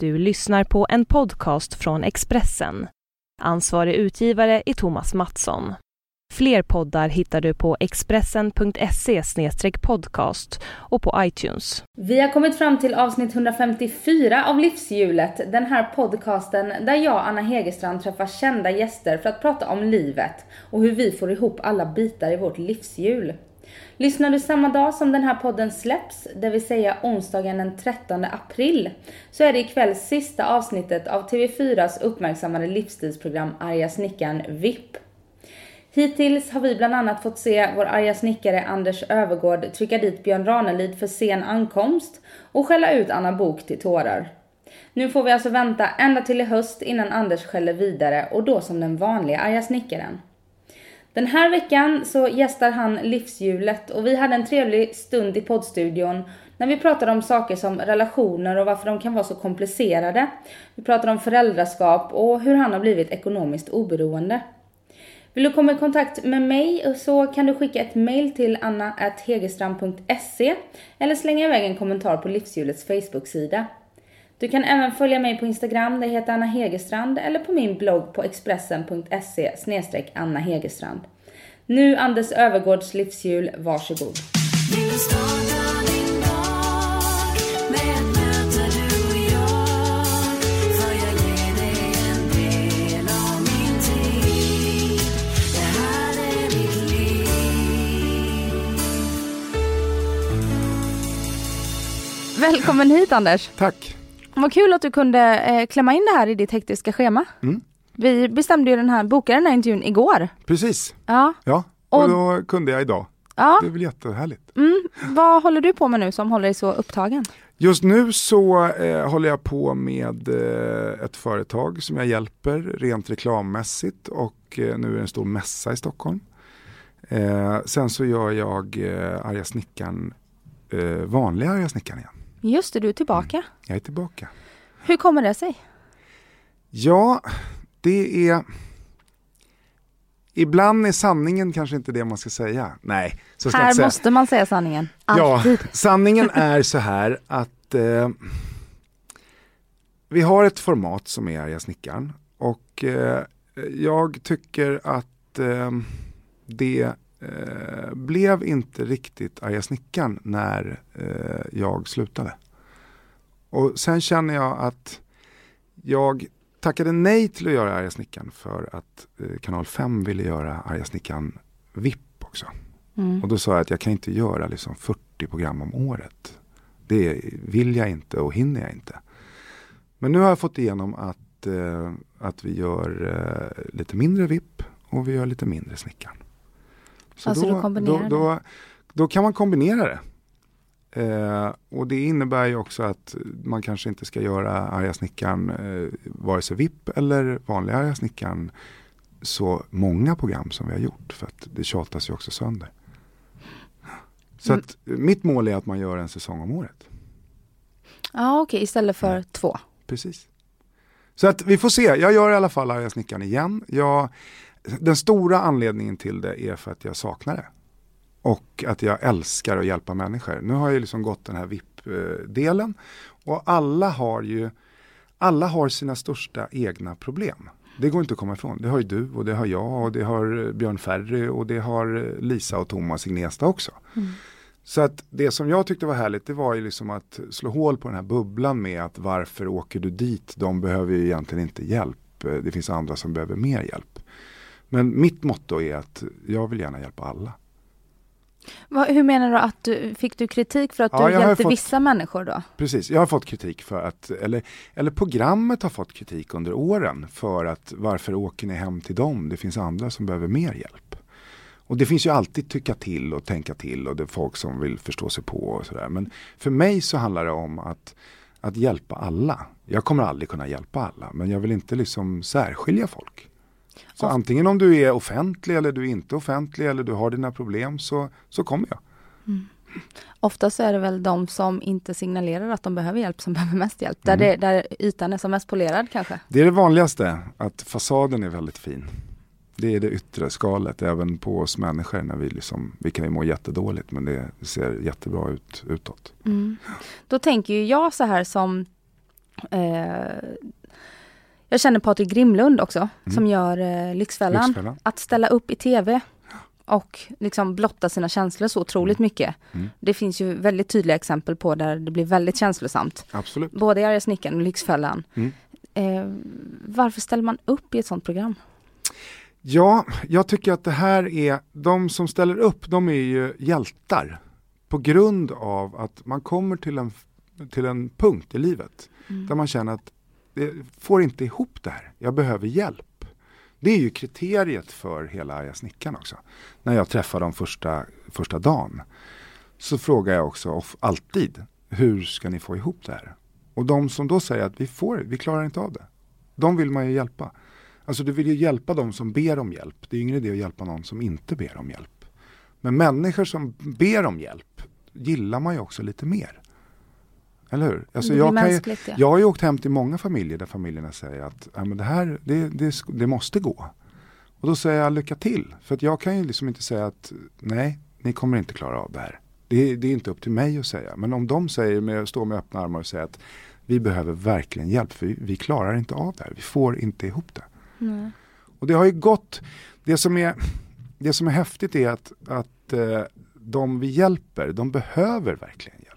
Du lyssnar på en podcast från Expressen. Ansvarig utgivare är Thomas Mattsson. Fler poddar hittar du på expressen.se podcast och på iTunes. Vi har kommit fram till avsnitt 154 av Livshjulet, den här podcasten där jag, Anna Hegerstrand, träffar kända gäster för att prata om livet och hur vi får ihop alla bitar i vårt livshjul. Lyssnar du samma dag som den här podden släpps, det vill säga onsdagen den 13 april, så är det ikväll sista avsnittet av TV4s uppmärksammade livsstilsprogram Arga snickaren VIP. Hittills har vi bland annat fått se vår arga snickare Anders Övergård trycka dit Björn Ranelid för sen ankomst och skälla ut Anna Bok till tårar. Nu får vi alltså vänta ända till i höst innan Anders skäller vidare och då som den vanliga arga snickaren. Den här veckan så gästar han Livshjulet och vi hade en trevlig stund i poddstudion när vi pratade om saker som relationer och varför de kan vara så komplicerade. Vi pratade om föräldraskap och hur han har blivit ekonomiskt oberoende. Vill du komma i kontakt med mig så kan du skicka ett mail till anna.hegerstrand.se eller slänga iväg en kommentar på Livshjulets Facebook-sida. Du kan även följa mig på Instagram, det heter Anna Hegerstrand, eller på min blogg på expressen.se Anna Hegerstrand. Nu Anders Övergårds livshjul, varsågod. Välkommen hit Anders. Tack. Vad kul att du kunde eh, klämma in det här i ditt hektiska schema. Mm. Vi bestämde ju den här, bokade den här intervjun igår. Precis. Ja. Ja, och, Och- då kunde jag idag. ja. Det är väl jättehärligt. Mm. Vad håller du på med nu som håller dig så upptagen? Just nu så eh, håller jag på med eh, ett företag som jag hjälper rent reklammässigt och eh, nu är det en stor mässa i Stockholm. Eh, sen så gör jag eh, Arga snickaren, eh, vanliga Arga snickaren igen. Just det, du är tillbaka. Jag är tillbaka. Hur kommer det sig? Ja, det är Ibland är sanningen kanske inte det man ska säga. Nej, så ska här säga. måste man säga sanningen. Alltid. Ja, sanningen är så här att eh, vi har ett format som är Arga snickaren och eh, jag tycker att eh, det eh, blev inte riktigt Arga snickaren när eh, jag slutade. Och sen känner jag att jag tackade nej till att göra Arga snickaren för att eh, kanal 5 ville göra Arga snickaren VIP också. Mm. Och då sa jag att jag kan inte göra liksom 40 program om året. Det vill jag inte och hinner jag inte. Men nu har jag fått igenom att, eh, att vi gör eh, lite mindre VIP och vi gör lite mindre snickaren. Så Alltså, du kombinerar då, då, då kan man kombinera det. Eh, och det innebär ju också att man kanske inte ska göra arga snickaren eh, vare sig VIP eller vanliga arga snickaren så många program som vi har gjort för att det tjatas ju också sönder. Så Mm. att mitt mål är att man gör en säsong om året. Ja, okej, istället för två. Precis. Så att vi får se, jag gör i alla fall Arga snickaren igen. Jag, den stora anledningen till det är för att jag saknar det. Och att jag älskar att hjälpa människor. Nu har jag liksom gått den här VIP-delen. Och alla har ju, alla har sina största egna problem. Det går inte att komma ifrån. Det har ju du och det har jag och det har Björn Ferry och det har Lisa och Thomas i Gnesta också. Så att det som jag tyckte var härligt det var ju liksom att slå hål på den här bubblan med att varför åker du dit? De behöver ju egentligen inte hjälp. Det finns andra som behöver mer hjälp. Men mitt motto är att jag vill gärna hjälpa alla. Vad, hur menar du att du, fick du kritik för att Ja, du hjälpte fått- vissa människor då? Precis, jag har fått kritik för att, eller, eller programmet har fått kritik under åren för att varför åker ni hem till dem? Det finns andra som behöver mer hjälp. Och det finns ju alltid tycka till och tänka till och det är folk som vill förstå sig på och sådär. Men för mig så handlar det om att, att hjälpa alla. Jag kommer aldrig kunna hjälpa alla men jag vill inte liksom särskilja folk. Så Och- antingen om du är offentlig eller du är inte offentlig eller du har dina problem så, så kommer jag. Ofta så är det väl de som inte signalerar att de behöver hjälp som behöver mest hjälp. Där, Mm. det, där ytan är som mest polerad kanske. Det är det vanligaste, att fasaden är väldigt fin. Det är det yttre skalet, även på oss människor. När vi, liksom, vi kan ju må jättedåligt men det ser jättebra ut utåt. Mm. Då tänker jag så här som Eh, jag känner Patrik Grimlund också mm. som gör eh, Lyxfällan. Lyxfällan. Att ställa upp i tv och liksom blotta sina känslor så otroligt mm. mycket. Mm. Det finns ju väldigt tydliga exempel på där det blir väldigt känslosamt. Absolut. Både i Arga snickaren och Lyxfällan. Mm. Eh, varför ställer man upp i ett sånt program? Ja, jag tycker att det här är, de som ställer upp, de är ju hjältar. På grund av att man kommer till en, till en punkt i livet mm. där man känner att det får inte ihop det här, jag behöver hjälp. Det är ju kriteriet för hela Arga snickaren också. När jag träffar dem första, första dagen så frågar jag också alltid, hur ska ni få ihop det här? Och de som då säger att vi får vi klarar inte av det. De vill man ju hjälpa. Alltså du vill ju hjälpa de som ber om hjälp. Det är ju ingen idé att hjälpa någon som inte ber om hjälp. Men människor som ber om hjälp gillar man ju också lite mer. Eller hur? Alltså jag, kan ju, ja. jag har ju åkt hem till många familjer där familjerna säger att ja, men det här det, det, det måste gå. Och då säger jag lycka till. För att jag kan ju liksom inte säga att nej, ni kommer inte klara av det här. Det, det är inte upp till mig att säga. Men om de säger med, står med öppna armar och säger att vi behöver verkligen hjälp för vi, vi klarar inte av det här. Vi får inte ihop det. Mm. Och det har ju gått, det som är, det som är häftigt är att, att eh, de vi hjälper, de behöver verkligen hjälp.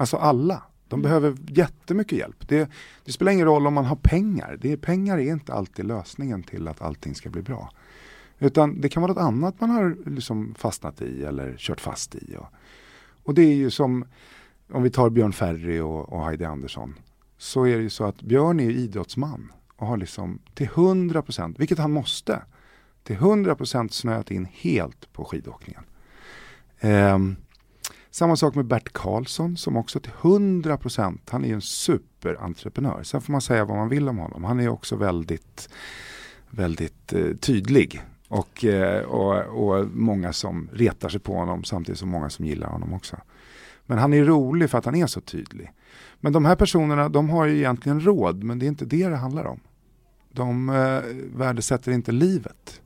Alltså alla. De mm. behöver jättemycket hjälp. Det, det, spelar ingen roll om man har pengar. Det, pengar är inte alltid lösningen till att allting ska bli bra. Utan det kan vara något annat man har liksom fastnat i eller kört fast i. Och, och det är ju som om vi tar Björn Ferry och, och Heidi Andersson. Så är det ju så att Björn är ju idrottsman och har liksom till 100 procent, vilket han måste, till 100 procent snöat in helt på skidåkningen. Eh, samma sak med Bert Karlsson som också till 100 procent, han är en superentreprenör. Sen får man säga vad man vill om honom. Han är också väldigt, väldigt eh, tydlig. Och, eh, och, och många som retar sig på honom samtidigt som många som gillar honom också. Men han är rolig för att han är så tydlig. Men de här personerna de har ju egentligen råd men det är inte det det handlar om. De eh, värdesätter inte livet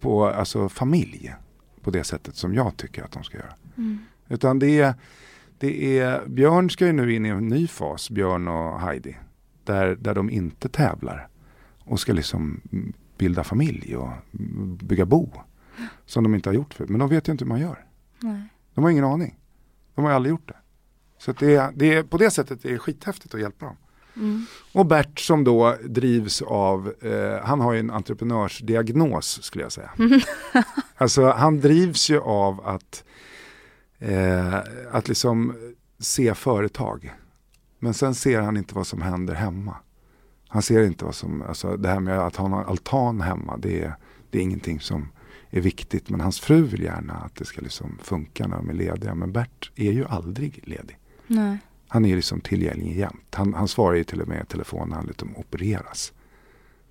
på alltså familj på det sättet som jag tycker att de ska göra. Mm. Utan det är, det är, Björn ska ju nu in i en ny fas, Björn och Heidi. Där, där de inte tävlar och ska liksom bilda familj och bygga bo. Som de inte har gjort förut. Men de vet ju inte hur man gör. Nej. De har ingen aning. De har aldrig gjort det. Så det, det är, på det sättet är det skithäftigt att hjälpa dem. Mm. Och Bert som då drivs av, eh, han har ju en entreprenörsdiagnos skulle jag säga. Alltså han drivs ju av att, eh, att liksom se företag. Men sen ser han inte vad som händer hemma. Han ser inte vad som, alltså det här med att ha en altan hemma, det är, det är ingenting som är viktigt. Men hans fru vill gärna att det ska liksom funka när de är lediga. Men Bert är ju aldrig ledig. Nej. Han är liksom tillgänglig jämt. Han, han svarar ju till och med i telefon när han liksom opereras.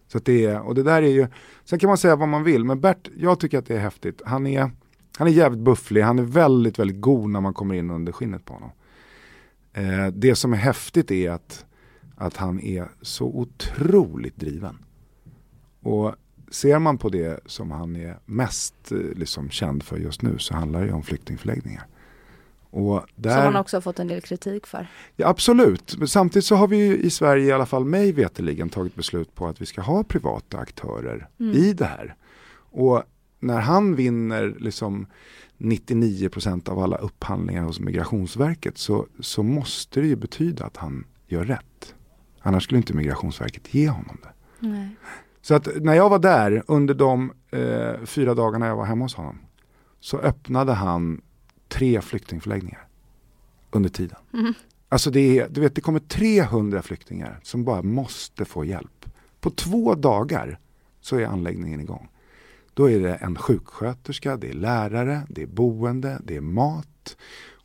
Så det är, och det där är ju, sen kan man säga vad man vill, men Bert, jag tycker att det är häftigt. Han är, han är jävligt bufflig, han är väldigt, väldigt god när man kommer in under skinnet på honom. Eh, det som är häftigt är att, att han är så otroligt driven. Och ser man på det som han är mest eh, liksom, känd för just nu så handlar det om flyktingförläggningar. Och där, som han också har fått en del kritik för. Ja, absolut, men samtidigt så har vi i Sverige, i alla fall mig veteligen tagit beslut på att vi ska ha privata aktörer mm. i det här. Och när han vinner liksom 99% av alla upphandlingar hos Migrationsverket så, så måste det ju betyda att han gör rätt. Annars skulle inte Migrationsverket ge honom det. Nej. Så att när jag var där under de eh, fyra dagarna jag var hemma hos honom så öppnade han tre flyktingförläggningar under tiden. Mm. Alltså det, är, du vet, det kommer 300 flyktingar som bara måste få hjälp. På två dagar så är anläggningen igång. Då är det en sjuksköterska, det är lärare, det är boende, det är mat.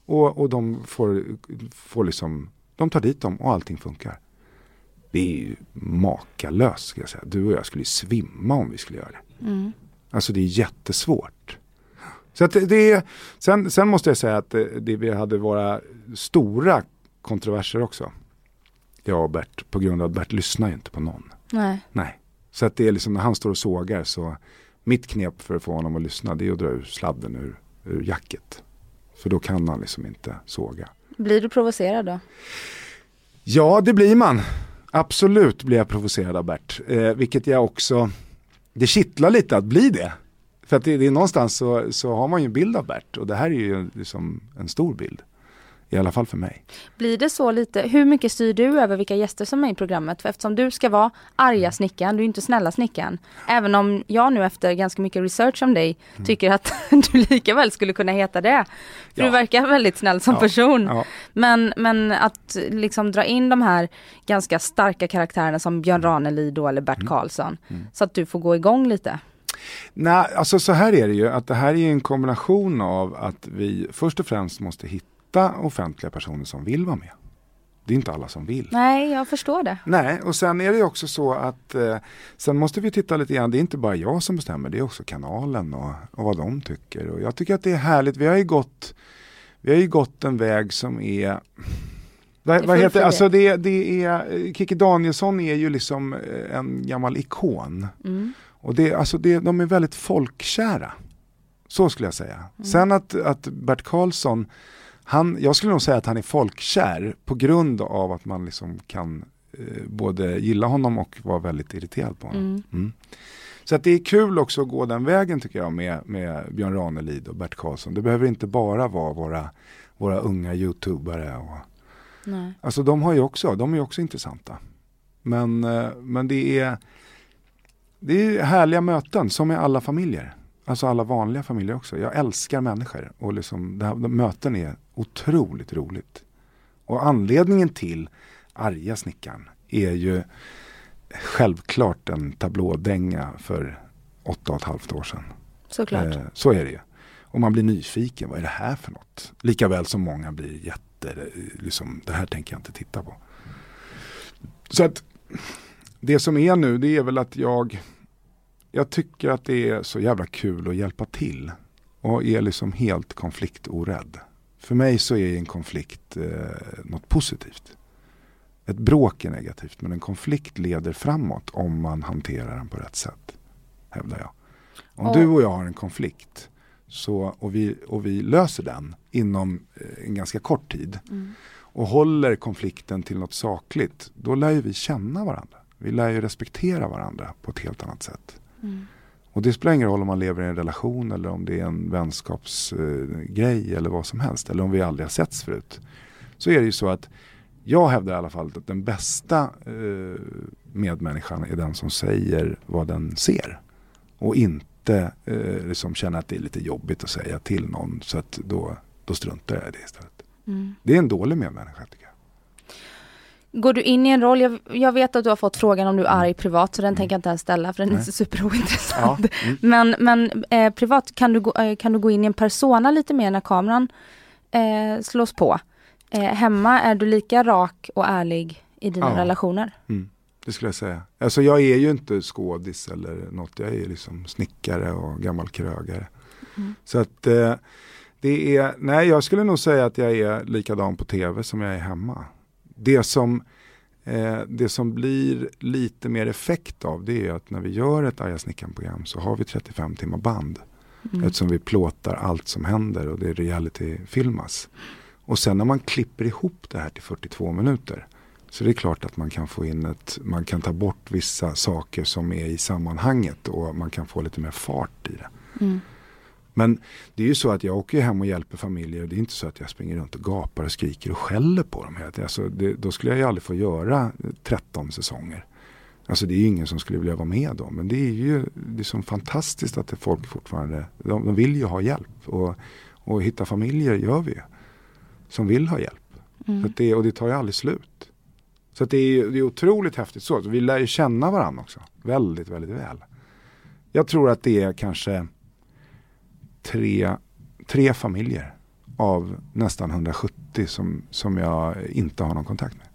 Och, och de får, får liksom, de tar dit dem och allting funkar. Det är ju makalöst ska jag säga. Du och jag skulle svimma om vi skulle göra det. Mm. Alltså det är jättesvårt. Så att det, sen, sen måste jag säga att det, det, vi hade våra stora kontroverser också. Jag och Bert, på grund av att Bert lyssnar ju inte på någon. Nej. Nej. Så att det är liksom när han står och sågar så mitt knep för att få honom att lyssna det är att dra ur sladden ur, ur jacket. För då kan han liksom inte såga. Blir du provocerad då? Ja, det blir man. Absolut blir jag provocerad av Bert. Eh, vilket jag också, det kittlar lite att bli det. För att det, det är någonstans så, så har man ju en bild av Bert och det här är ju liksom en stor bild. I alla fall för mig. Blir det så lite, hur mycket styr du över vilka gäster som är i programmet? För eftersom du ska vara arga snickaren, du är inte snälla snickaren. Även om jag nu efter ganska mycket research om dig mm. tycker att du lika väl skulle kunna heta det. För ja. du verkar väldigt snäll som ja. person. Ja. Men, men att liksom dra in de här ganska starka karaktärerna som Björn Ranelid då eller Bert mm. Karlsson. Mm. Så att du får gå igång lite. Nej, alltså så här är det ju att det här är en kombination av att vi först och främst måste hitta hitta offentliga personer som vill vara med. Det är inte alla som vill. Nej, jag förstår det. Nej, och sen är det också så att eh, sen måste vi titta lite grann, det är inte bara jag som bestämmer, det är också kanalen och, och vad de tycker. Och jag tycker att det är härligt, vi har ju gått, vi har ju gått en väg som är vad, vad heter alltså det? det är, Kikki Danielsson är ju liksom eh, en gammal ikon. Mm. Och det, alltså det, de är väldigt folkkära. Så skulle jag säga. Mm. Sen att, att Bert Karlsson han, jag skulle nog säga att han är folkkär på grund av att man liksom kan eh, både gilla honom och vara väldigt irriterad på honom. Mm. Mm. Så att det är kul också att gå den vägen tycker jag med, med Björn Ranelid och Bert Karlsson. Det behöver inte bara vara våra, våra unga youtubare. Och, Nej. Alltså de har ju också, de är också intressanta. Men, eh, men det är det är härliga möten som i alla familjer. Alltså alla vanliga familjer också. Jag älskar människor och liksom, det här, de möten är otroligt roligt. Och anledningen till arga snickaren är ju självklart en tablådänga för åtta och ett halvt år sedan. Såklart. Eh, så är det ju. Och man blir nyfiken, vad är det här för något? Likaväl som många blir jätte, liksom, det här tänker jag inte titta på. Så att det som är nu det är väl att jag jag tycker att det är så jävla kul att hjälpa till och är liksom helt konfliktorädd. För mig så är en konflikt eh, något positivt. Ett bråk är negativt men en konflikt leder framåt om man hanterar den på rätt sätt. Hävdar jag. Om och. du och jag har en konflikt så, och, vi, och vi löser den inom eh, en ganska kort tid mm. och håller konflikten till något sakligt, då lär ju vi känna varandra. Vi lär ju respektera varandra på ett helt annat sätt. Mm. Och det spelar ingen roll om man lever i en relation eller om det är en vänskapsgrej eh, eller vad som helst. Eller om vi aldrig har setts förut. Så är det ju så att jag hävdar i alla fall att den bästa eh, medmänniskan är den som säger vad den ser. Och inte eh, liksom känner att det är lite jobbigt att säga till någon så att då, då struntar jag i det istället. Mm. Det är en dålig medmänniska tycker jag. Går du in i en roll, jag, jag, vet att du har fått frågan om du är arg privat så den mm. tänker jag inte ens ställa för den Nej. är så superointressant. Ja. Mm. Men, men eh, privat, kan du, gå, eh, kan du gå in i en persona lite mer när kameran eh, slås på? Eh, hemma, är du lika rak och ärlig i dina ja. relationer? Mm. Det skulle jag säga. Alltså jag är ju inte skådis eller något, jag är liksom snickare och gammal krögare. Mm. Så att eh, det är, nej jag skulle nog säga att jag är likadan på tv som jag är hemma. Det som, eh, det som blir lite mer effekt av det är att när vi gör ett Arga snickaren-program så har vi 35 timmar band. Mm. Eftersom vi plåtar allt som händer och det reality-filmas. Och sen när man klipper ihop det här till 42 minuter så det är klart att man kan få in ett, man kan ta bort vissa saker som är i sammanhanget och man kan få lite mer fart i det. Mm. Men det är ju så att jag åker hem och hjälper familjer. Det är inte så att jag springer runt och gapar och skriker och skäller på dem. Alltså det, då skulle jag ju aldrig få göra 13 säsonger. Alltså det är ju ingen som skulle vilja vara med då. Men det är ju så fantastiskt att det folk fortfarande, de, de, vill ju ha hjälp. Och, och hitta familjer gör vi Som vill ha hjälp. Mm. Så det, och det tar ju aldrig slut. Så det, är, det är otroligt häftigt så. Vi lär ju känna varandra också. Väldigt, väldigt väl. Jag tror att det är kanske tre, tre familjer av nästan 170 som, som jag inte har någon kontakt med.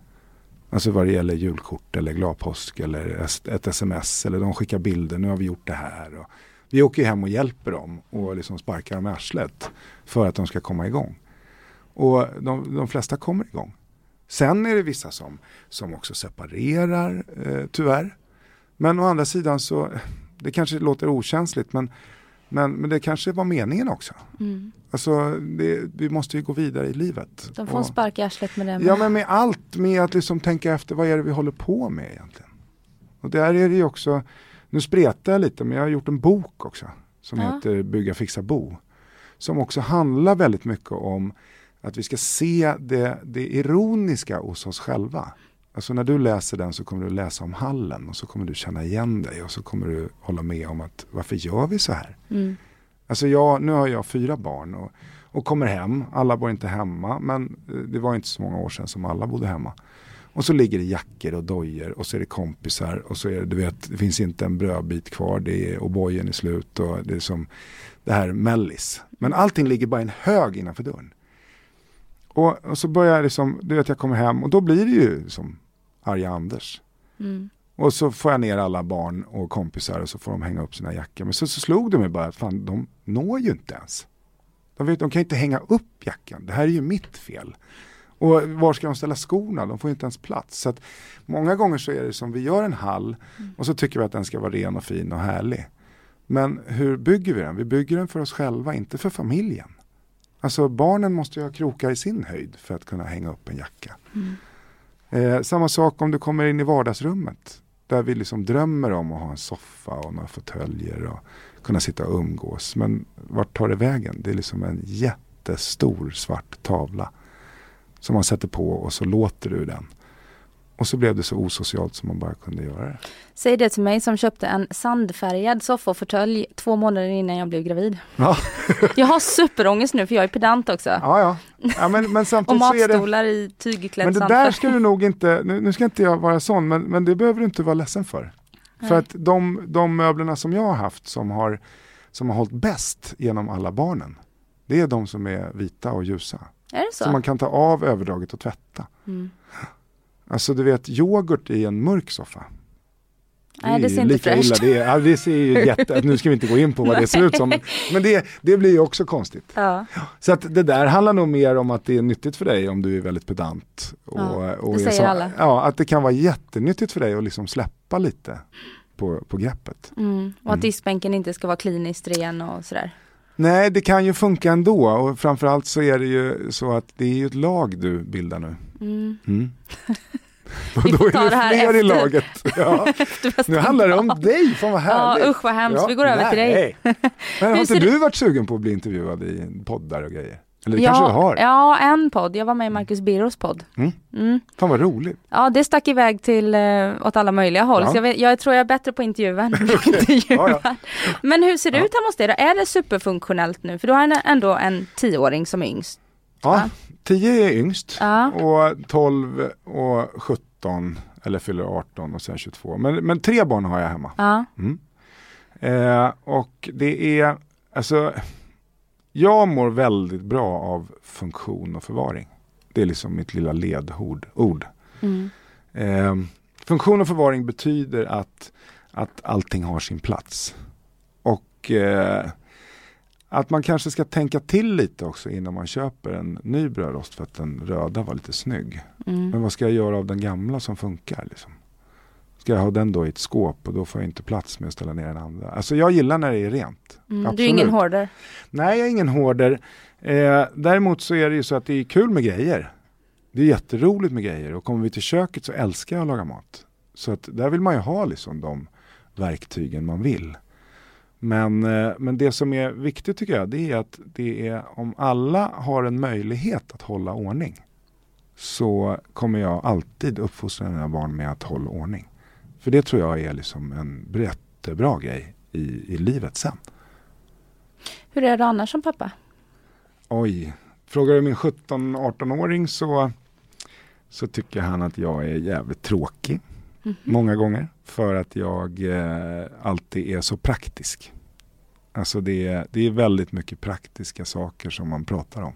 Alltså vad det gäller julkort eller glad påsk eller ett sms eller de skickar bilder, nu har vi gjort det här. Och vi åker hem och hjälper dem och liksom sparkar dem i arslet för att de ska komma igång. Och de, de flesta kommer igång. Sen är det vissa som, som också separerar, eh, tyvärr. Men å andra sidan så, det kanske låter okänsligt men men, men det kanske var meningen också. Mm. Alltså, det, vi måste ju gå vidare i livet. De får en Och- spark i arslet med det. Ja men med allt, med att liksom tänka efter vad är det vi håller på med egentligen. Och där är det ju också, nu spretar jag lite men jag har gjort en bok också som Ja. heter Bygga, fixa, bo. Som också handlar väldigt mycket om att vi ska se det, det ironiska hos oss själva. Alltså när du läser den så kommer du läsa om hallen och så kommer du känna igen dig och så kommer du hålla med om att varför gör vi så här? Mm. Alltså jag, nu har jag fyra barn och, och kommer hem, alla bor inte hemma men eh, det var inte så många år sedan som alla bodde hemma. Och så ligger det jackor och dojor och så är det kompisar och så är det, du vet, det finns inte en brödbit kvar, det är O'boyen är slut och det är som det här mellis. Men allting ligger bara i en hög innanför dörren. Och, och så börjar jag liksom, du vet jag kommer hem och då blir det ju som arga Anders. Mm. Och så får jag ner alla barn och kompisar och så får de hänga upp sina jackor. Men så, så slog det mig bara att fan, de når ju inte ens. De, vet, de kan inte hänga upp jackan. Det här är ju mitt fel. Och var ska de ställa skorna? De får ju inte ens plats. Så många gånger så är det som vi gör en hall och så tycker vi att den ska vara ren och fin och härlig. Men hur bygger vi den? Vi bygger den för oss själva, inte för familjen. Alltså barnen måste ju ha krokar i sin höjd för att kunna hänga upp en jacka. Eh, samma sak om du kommer in i vardagsrummet. Där vi liksom drömmer om att ha en soffa och några fåtöljer och kunna sitta och umgås. Men vart tar det vägen? Det är liksom en jättestor svart tavla. Som man sätter på och så låter du den. Och så blev det så osocialt som man bara kunde göra det. Säg det till mig som köpte en sandfärgad soffa och fåtölj två månader innan jag blev gravid. Ja, Jag har superångest nu för jag är pedant också. ja. ja. ja men, men och samtidigt är det... matstolar i tygklädd Men det sandfärg. där ska du nog inte, nu, nu ska inte jag vara sån, men, men det behöver du inte vara ledsen för. Nej. För att de, de möblerna som jag har haft som har, som har hållit bäst genom alla barnen, det är de som är vita och ljusa. Är det så? Som man kan ta av överdraget och tvätta. Mm. Alltså du vet, yoghurt i en mörk soffa. Nej, är det ser inte lika fräscht. illa. Det, är, det ser ju jätte, nu ska vi inte gå in på vad det ser ut som, men det, det blir ju också konstigt. Ja, Så att det där handlar nog mer om att det är nyttigt för dig om du är väldigt pedant. Och, Ja, och det är säger alla. Ja, att det kan vara jättenyttigt för dig att liksom släppa lite på, på greppet. mm. Och att Mm. diskbänken inte ska vara kliniskt ren och sådär. Nej, det kan ju funka ändå och framförallt så är det ju så att det är ju ett lag du bildar nu. Mm. Vi och då får är det det här fler i efter. laget. Ja. Nu handlar det om dig, fan vad Ja härligt. usch vad hemskt, Ja, vi går över till dig. nej. Men har inte du varit sugen på att bli intervjuad i poddar och grejer? Eller det kanske du Ja, har? ja, en podd. Jag var med i Marcus Birros podd. Mm. Mm. Fan vad roligt. Ja, det stack iväg till eh, åt alla möjliga håll. Ja. Så jag, vet, jag tror jag är bättre på intervjuer än intervjuar. Ja, Men hur ser det Ja. ut hemma hos dig då? Är det superfunktionellt nu? För du har en, ändå en tioåring som är yngst. Ja? 10 är yngst Ja. och 12 och 17 eller fyller 18 och sen 22. Men, men tre barn har jag hemma. Ja. Mm. Eh, och det är, alltså, jag mår väldigt bra av funktion och förvaring. Det är liksom mitt lilla ledord. Ord. Mm. Eh, funktion och förvaring betyder att, att allting har sin plats. Och eh, att man kanske ska tänka till lite också innan man köper en ny brödrost för att den röda var lite snygg. Men Mm. vad ska jag göra av den gamla som funkar? Liksom? Ska jag ha den då i ett skåp och då får jag inte plats med att ställa ner den andra. Alltså jag gillar när det är rent. Mm. Du är ingen hoarder. Nej, jag är ingen hoarder. Eh, däremot så är det ju så att det är kul med grejer. Det är jätteroligt med grejer och kommer vi till köket så älskar jag att laga mat. Så att där vill man ju ha liksom de verktygen man vill. Men, eh, men det som är viktigt tycker jag det är att det är om alla har en möjlighet att hålla ordning så kommer jag alltid uppfostra mina barn med att hålla ordning. För det tror jag är liksom en jättebra grej i, i livet sen. Hur är du annars som pappa? Oj, frågar du min 17-18-åring så, så tycker han att jag är jävligt tråkig. Mhm. Många gånger. För att jag eh, alltid är så praktisk. Alltså det är, det är väldigt mycket praktiska saker som man pratar om.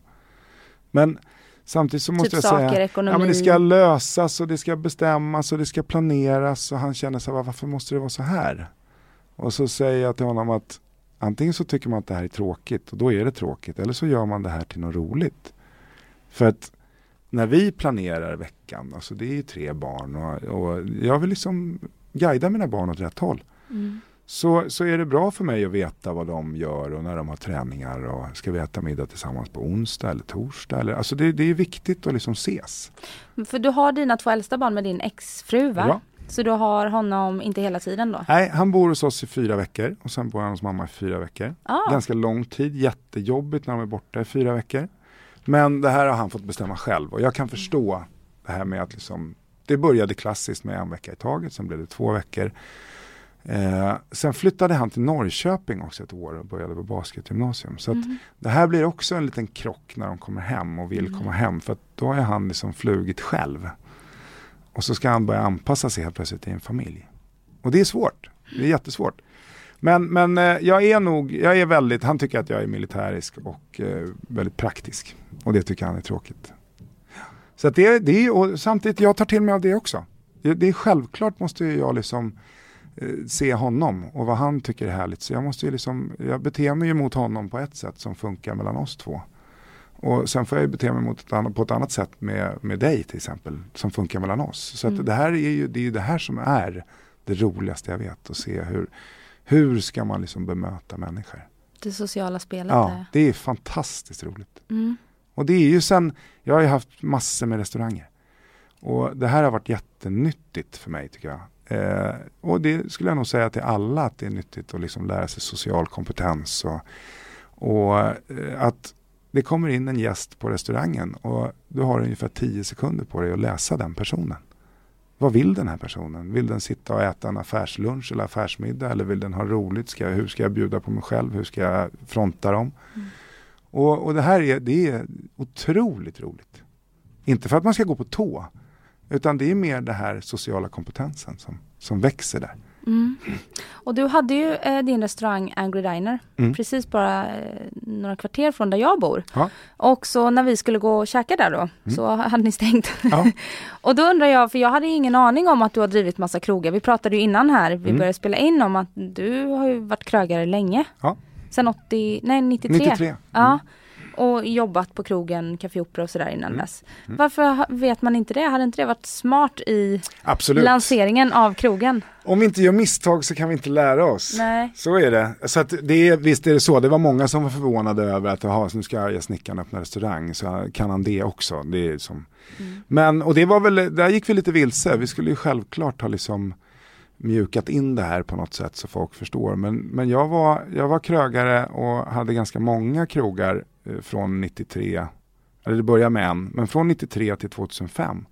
Men samtidigt så måste Typ jag saker, säga ekonomi. Ja, men det ska lösas och det ska bestämmas och det ska planeras och han känner så här, varför måste det vara så här? Och så säger jag till honom att antingen så tycker man att det här är tråkigt och då är det tråkigt eller så gör man det här till något roligt. För att när vi planerar veckan, alltså det är ju tre barn och, och jag vill liksom guida mina barn åt rätt håll. Mm. så, så är det bra för mig att veta vad de gör och när de har träningar och ska vi äta middag tillsammans på onsdag eller torsdag. Eller, alltså det, det är viktigt att liksom ses. För du har dina två äldsta barn med din exfru va? Ja. Så du har honom inte hela tiden då? Nej, han bor hos oss i fyra veckor och sen bor han hos mamma i fyra veckor. Ah. Ganska lång tid, jättejobbigt när de är borta i fyra veckor. Men det här har han fått bestämma själv och jag kan förstå det här med att liksom, det började klassiskt med en vecka i taget, sen blev det två veckor. Eh, sen flyttade han till Norrköping också ett år och började på basketgymnasium. Så att det här blir också en liten krock när de kommer hem och vill komma hem för att då har han liksom flugit själv. Och så ska han börja anpassa sig helt plötsligt till en familj. Och det är svårt, det är jättesvårt. Men, men eh, jag är nog, jag är väldigt, han tycker att jag är militärisk och eh, väldigt praktisk. Och det tycker han är tråkigt. Så att det, det är, samtidigt, jag tar till mig av det också. Det, det är självklart måste jag liksom eh, se honom och vad han tycker är härligt. Så jag måste ju liksom, jag beter mig ju mot honom på ett sätt som funkar mellan oss två. Och sen får jag ju bete mig mot ett annat, på ett annat sätt med, med dig till exempel, som funkar mellan oss. Så att det här är ju det, är det här som är det roligaste jag vet, att se hur, hur ska man liksom bemöta människor. Det sociala spelet Ja, det är fantastiskt roligt. Mm. Och det är ju sen, jag har ju haft massor med restauranger. Och det här har varit jättenyttigt för mig tycker jag. Eh, och det skulle jag nog säga till alla att det är nyttigt att liksom lära sig social kompetens. Och, och eh, att det kommer in en gäst på restaurangen och du har ungefär 10 sekunder på dig att läsa den personen. Vad vill den här personen? Vill den sitta och äta en affärslunch eller affärsmiddag eller vill den ha roligt? Ska jag, hur ska jag bjuda på mig själv? Hur ska jag fronta dem? Mm. Och, och det här är, det är otroligt roligt. Inte för att man ska gå på tå, utan det är mer den här sociala kompetensen som, som växer där. Mm. Och du hade ju eh, din restaurang Angry Diner Mm. precis bara eh, några kvarter från där jag bor. Ja. Och så när vi skulle gå och käka där då så hade ni stängt. Mm. Ja. och då undrar jag, för jag hade ingen aning om att du har drivit massa krogar. Vi pratade ju innan här, vi Mm. började spela in om att du har ju varit krögare länge. Ja. Sen 80, nej 93. 93. Ja. Och jobbat på krogen, Café Opera och sådär innan Mm. dess. Varför ha- vet man inte det? Hade inte det varit smart i Absolut. lanseringen av krogen? Om vi inte gör misstag så kan vi inte lära oss. Nej. Så är det. Så att det är, visst är det så. Det var många som var förvånade över att aha, nu ska arga snickaren öppna restaurang. Så kan han det också. Det är som... Men, och det var väl, där gick vi lite vilse. Vi skulle ju självklart ha liksom mjukat in det här på något sätt så folk förstår. Men, men jag, var, jag var krögare och hade ganska många krogar eh, från 93, eller det började med en, men från 93 till 2005.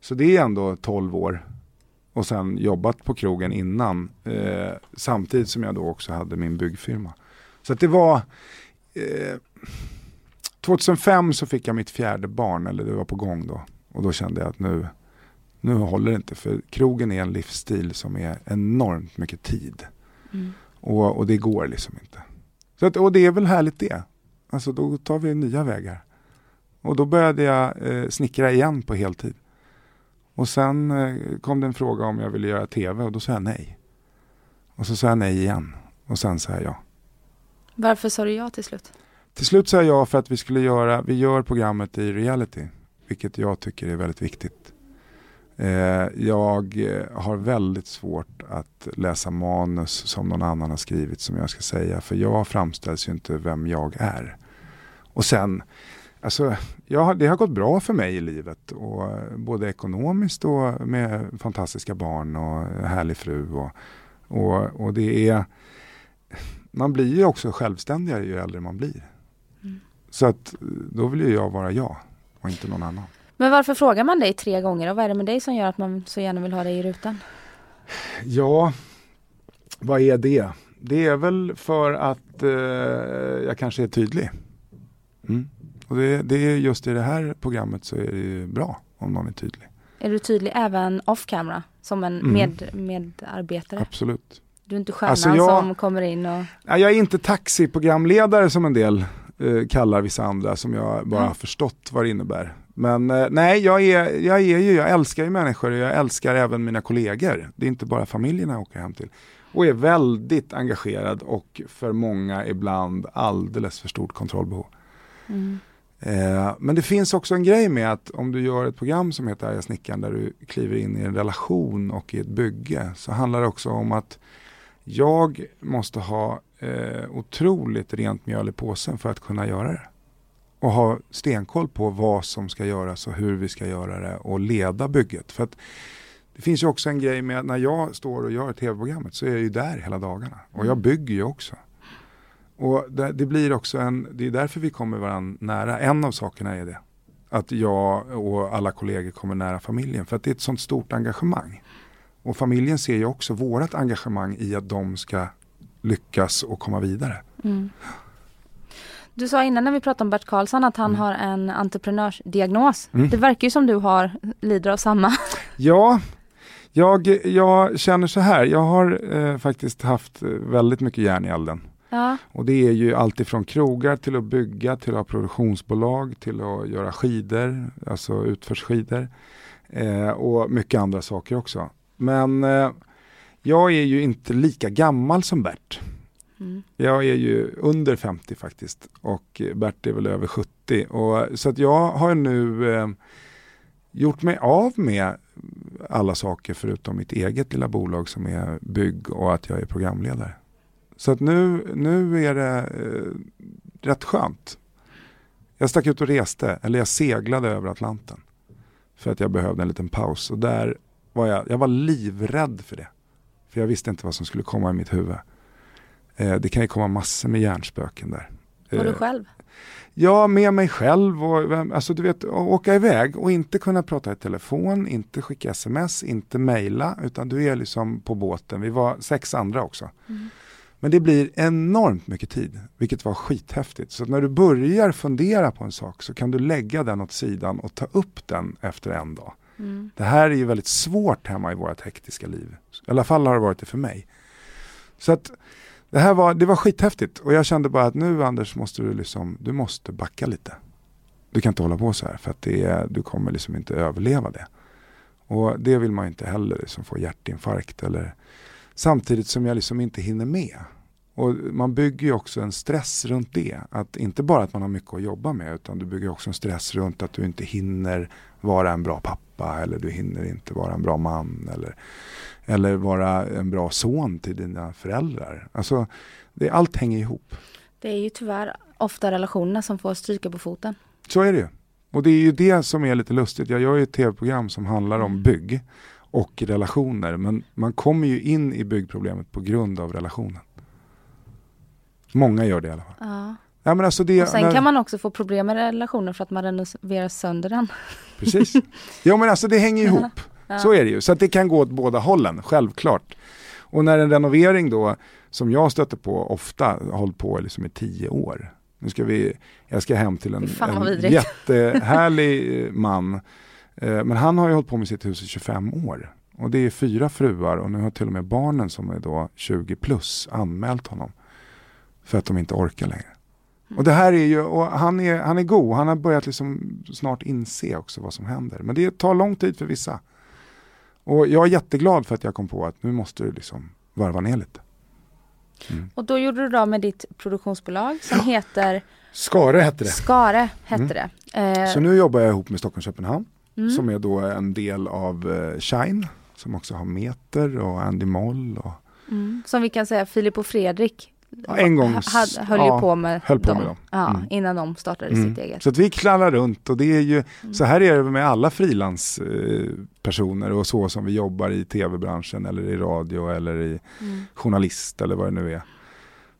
Så det är ändå 12 år och sen jobbat på krogen innan. Eh, samtidigt som jag då också hade min byggfirma. Så att det var eh, 2005 så fick jag mitt fjärde barn, eller det var på gång då. Och då kände jag att nu, nu håller det inte. För krogen är en livsstil som är enormt mycket tid. Mm. Och, och det går liksom inte. Så att, och det är väl härligt det. Alltså då tar vi nya vägar. Och då började jag eh, snickra igen på heltid. Och sen eh, kom det en fråga om jag ville göra tv och då sa jag nej. Och så sa jag nej igen. Och sen sa jag ja. Varför sa du ja till slut? Till slut sa jag ja för att vi skulle göra, vi gör programmet i reality. Vilket jag tycker är väldigt viktigt. Eh, jag eh, har väldigt svårt att läsa manus som någon annan har skrivit som jag ska säga. För jag framställs ju inte vem jag är. Och sen, alltså, jag, det har gått bra för mig i livet. Och, eh, både ekonomiskt och med fantastiska barn och härlig fru. Och, och, och det är, man blir ju också självständigare ju äldre man blir. Så att då vill ju jag vara jag och inte någon annan. Men varför frågar man dig tre gånger och vad är det med dig som gör att man så gärna vill ha dig i rutan? Ja, vad är det? Det är väl för att eh, jag kanske är tydlig. Mm. Och det, det är just i det här programmet så är det ju bra om någon är tydlig. Är du tydlig även off camera som en Mm. med, medarbetare? Absolut. Du är inte stjärnan Alltså, jag- som kommer in och... Jag är inte taxiprogramledare som en del eh, kallar vissa andra som jag bara Nej. har förstått vad det innebär. Men eh, nej, jag, är, jag, är ju, jag älskar ju människor och jag älskar även mina kollegor. Det är inte bara familjerna jag åker hem till. Och är väldigt engagerad och för många ibland alldeles för stort kontrollbehov. Mm. Eh, men det finns också en grej med att om du gör ett program som heter Arga snickaren där du kliver in i en relation och i ett bygge så handlar det också om att Jag måste ha eh, otroligt rent mjöl i påsen för att kunna göra det. Och ha stenkoll på vad som ska göras och hur vi ska göra det och leda bygget. För att det finns ju också en grej med när jag står och gör tv-programmet så är jag ju där hela dagarna. Och jag Mm. bygger ju också. Och det, det blir också en, det är därför vi kommer varandra nära. En av sakerna är det. Att jag och alla kollegor kommer nära familjen. För att det är ett sånt stort engagemang. Och familjen ser ju också vårat engagemang i att de ska lyckas och komma vidare. Mm. Du sa innan när vi pratade om Bert Karlsson att han Mm. har en entreprenörsdiagnos. Mm. Det verkar ju som du har, lider av samma. Ja, jag, jag känner så här. Jag har eh, faktiskt haft eh, väldigt mycket järn i elden. Ja. Och det är ju allt ifrån krogar till att bygga, till att ha produktionsbolag, till att göra skidor, alltså utförsskidor. Eh, och mycket andra saker också. Men eh, jag är ju inte lika gammal som Bert. Mm. Jag är ju under 50 faktiskt och Bert är väl över 70. Och, så att jag har nu eh, gjort mig av med alla saker förutom mitt eget lilla bolag som är bygg och att jag är programledare. Så att nu, nu är det eh, rätt skönt. Jag stack ut och reste, eller jag seglade över Atlanten. För att jag behövde en liten paus och där var jag, jag var livrädd för det. För jag visste inte vad som skulle komma i mitt huvud. Eh, det kan ju komma massor med hjärnspöken där. Var du Eh, själv? Ja, med mig själv och alltså du vet, åka iväg och inte kunna prata i telefon, inte skicka sms, inte mejla, utan du är liksom på båten. Vi var sex andra också. Mm. Men det blir enormt mycket tid, vilket var skithäftigt. Så när du börjar fundera på en sak så kan du lägga den åt sidan och ta upp den efter en dag. Mm. Det här är ju väldigt svårt hemma i vårt hektiska liv. I alla fall har det varit det för mig. Så att det här var, det var skithäftigt och jag kände bara att nu Anders måste du liksom, du måste backa lite. Du kan inte hålla på så här för att det du kommer liksom inte överleva det. Och det vill man ju inte heller liksom få hjärtinfarkt eller samtidigt som jag liksom inte hinner med. Och man bygger ju också en stress runt det. Att inte bara att man har mycket att jobba med utan du bygger också en stress runt att du inte hinner vara en bra pappa eller du hinner inte vara en bra man eller, eller vara en bra son till dina föräldrar. Alltså, det, allt hänger ihop. Det är ju tyvärr ofta relationerna som får stryka på foten. Så är det ju. Och det är ju det som är lite lustigt. Jag gör ju ett tv-program som handlar om bygg och relationer. Men man kommer ju in i byggproblemet på grund av relationen. Många gör det i alla fall. Ja. Ja, men alltså det, Och sen när- kan man också få problem med relationer för att man renoverar sönder den. Precis. Ja men alltså det hänger ihop. Ja. Så är det ju. Så att det kan gå åt båda hållen, självklart. Och när en renovering då, som jag stöter på ofta, har hållit på liksom i tio år. Nu ska vi, jag ska hem till en, en jättehärlig eh, man. Eh, Men han har ju hållit på med sitt hus i 25 år. Och det är fyra fruar och nu har till och med barnen som är då 20 plus anmält honom. För att de inte orkar längre. Och det här är ju, och han är, han är god, han har börjat liksom snart inse också vad som händer. Men det tar lång tid för vissa. Och jag är jätteglad för att jag kom på att nu måste du liksom varva ner lite. Mm. Och då gjorde du då med ditt produktionsbolag som heter Skare hette det. Skare, hette Mm. det. Eh, Så nu jobbar jag ihop med Stockholm Köpenhamn mm. som är då en del av eh, Shine som också har Meter och Andy Moll. Och, Mm. Som vi kan säga, Filip och Fredrik Ja, en gång ha- hade, höll ja, på med höll på dem. med dem. Ja, Mm. innan de startade Mm. sitt eget. Så vi knallar runt och det är ju, Mm. så här är det med alla frilanspersoner och så som vi jobbar i tv-branschen eller i radio eller i Mm. journalist eller vad det nu är.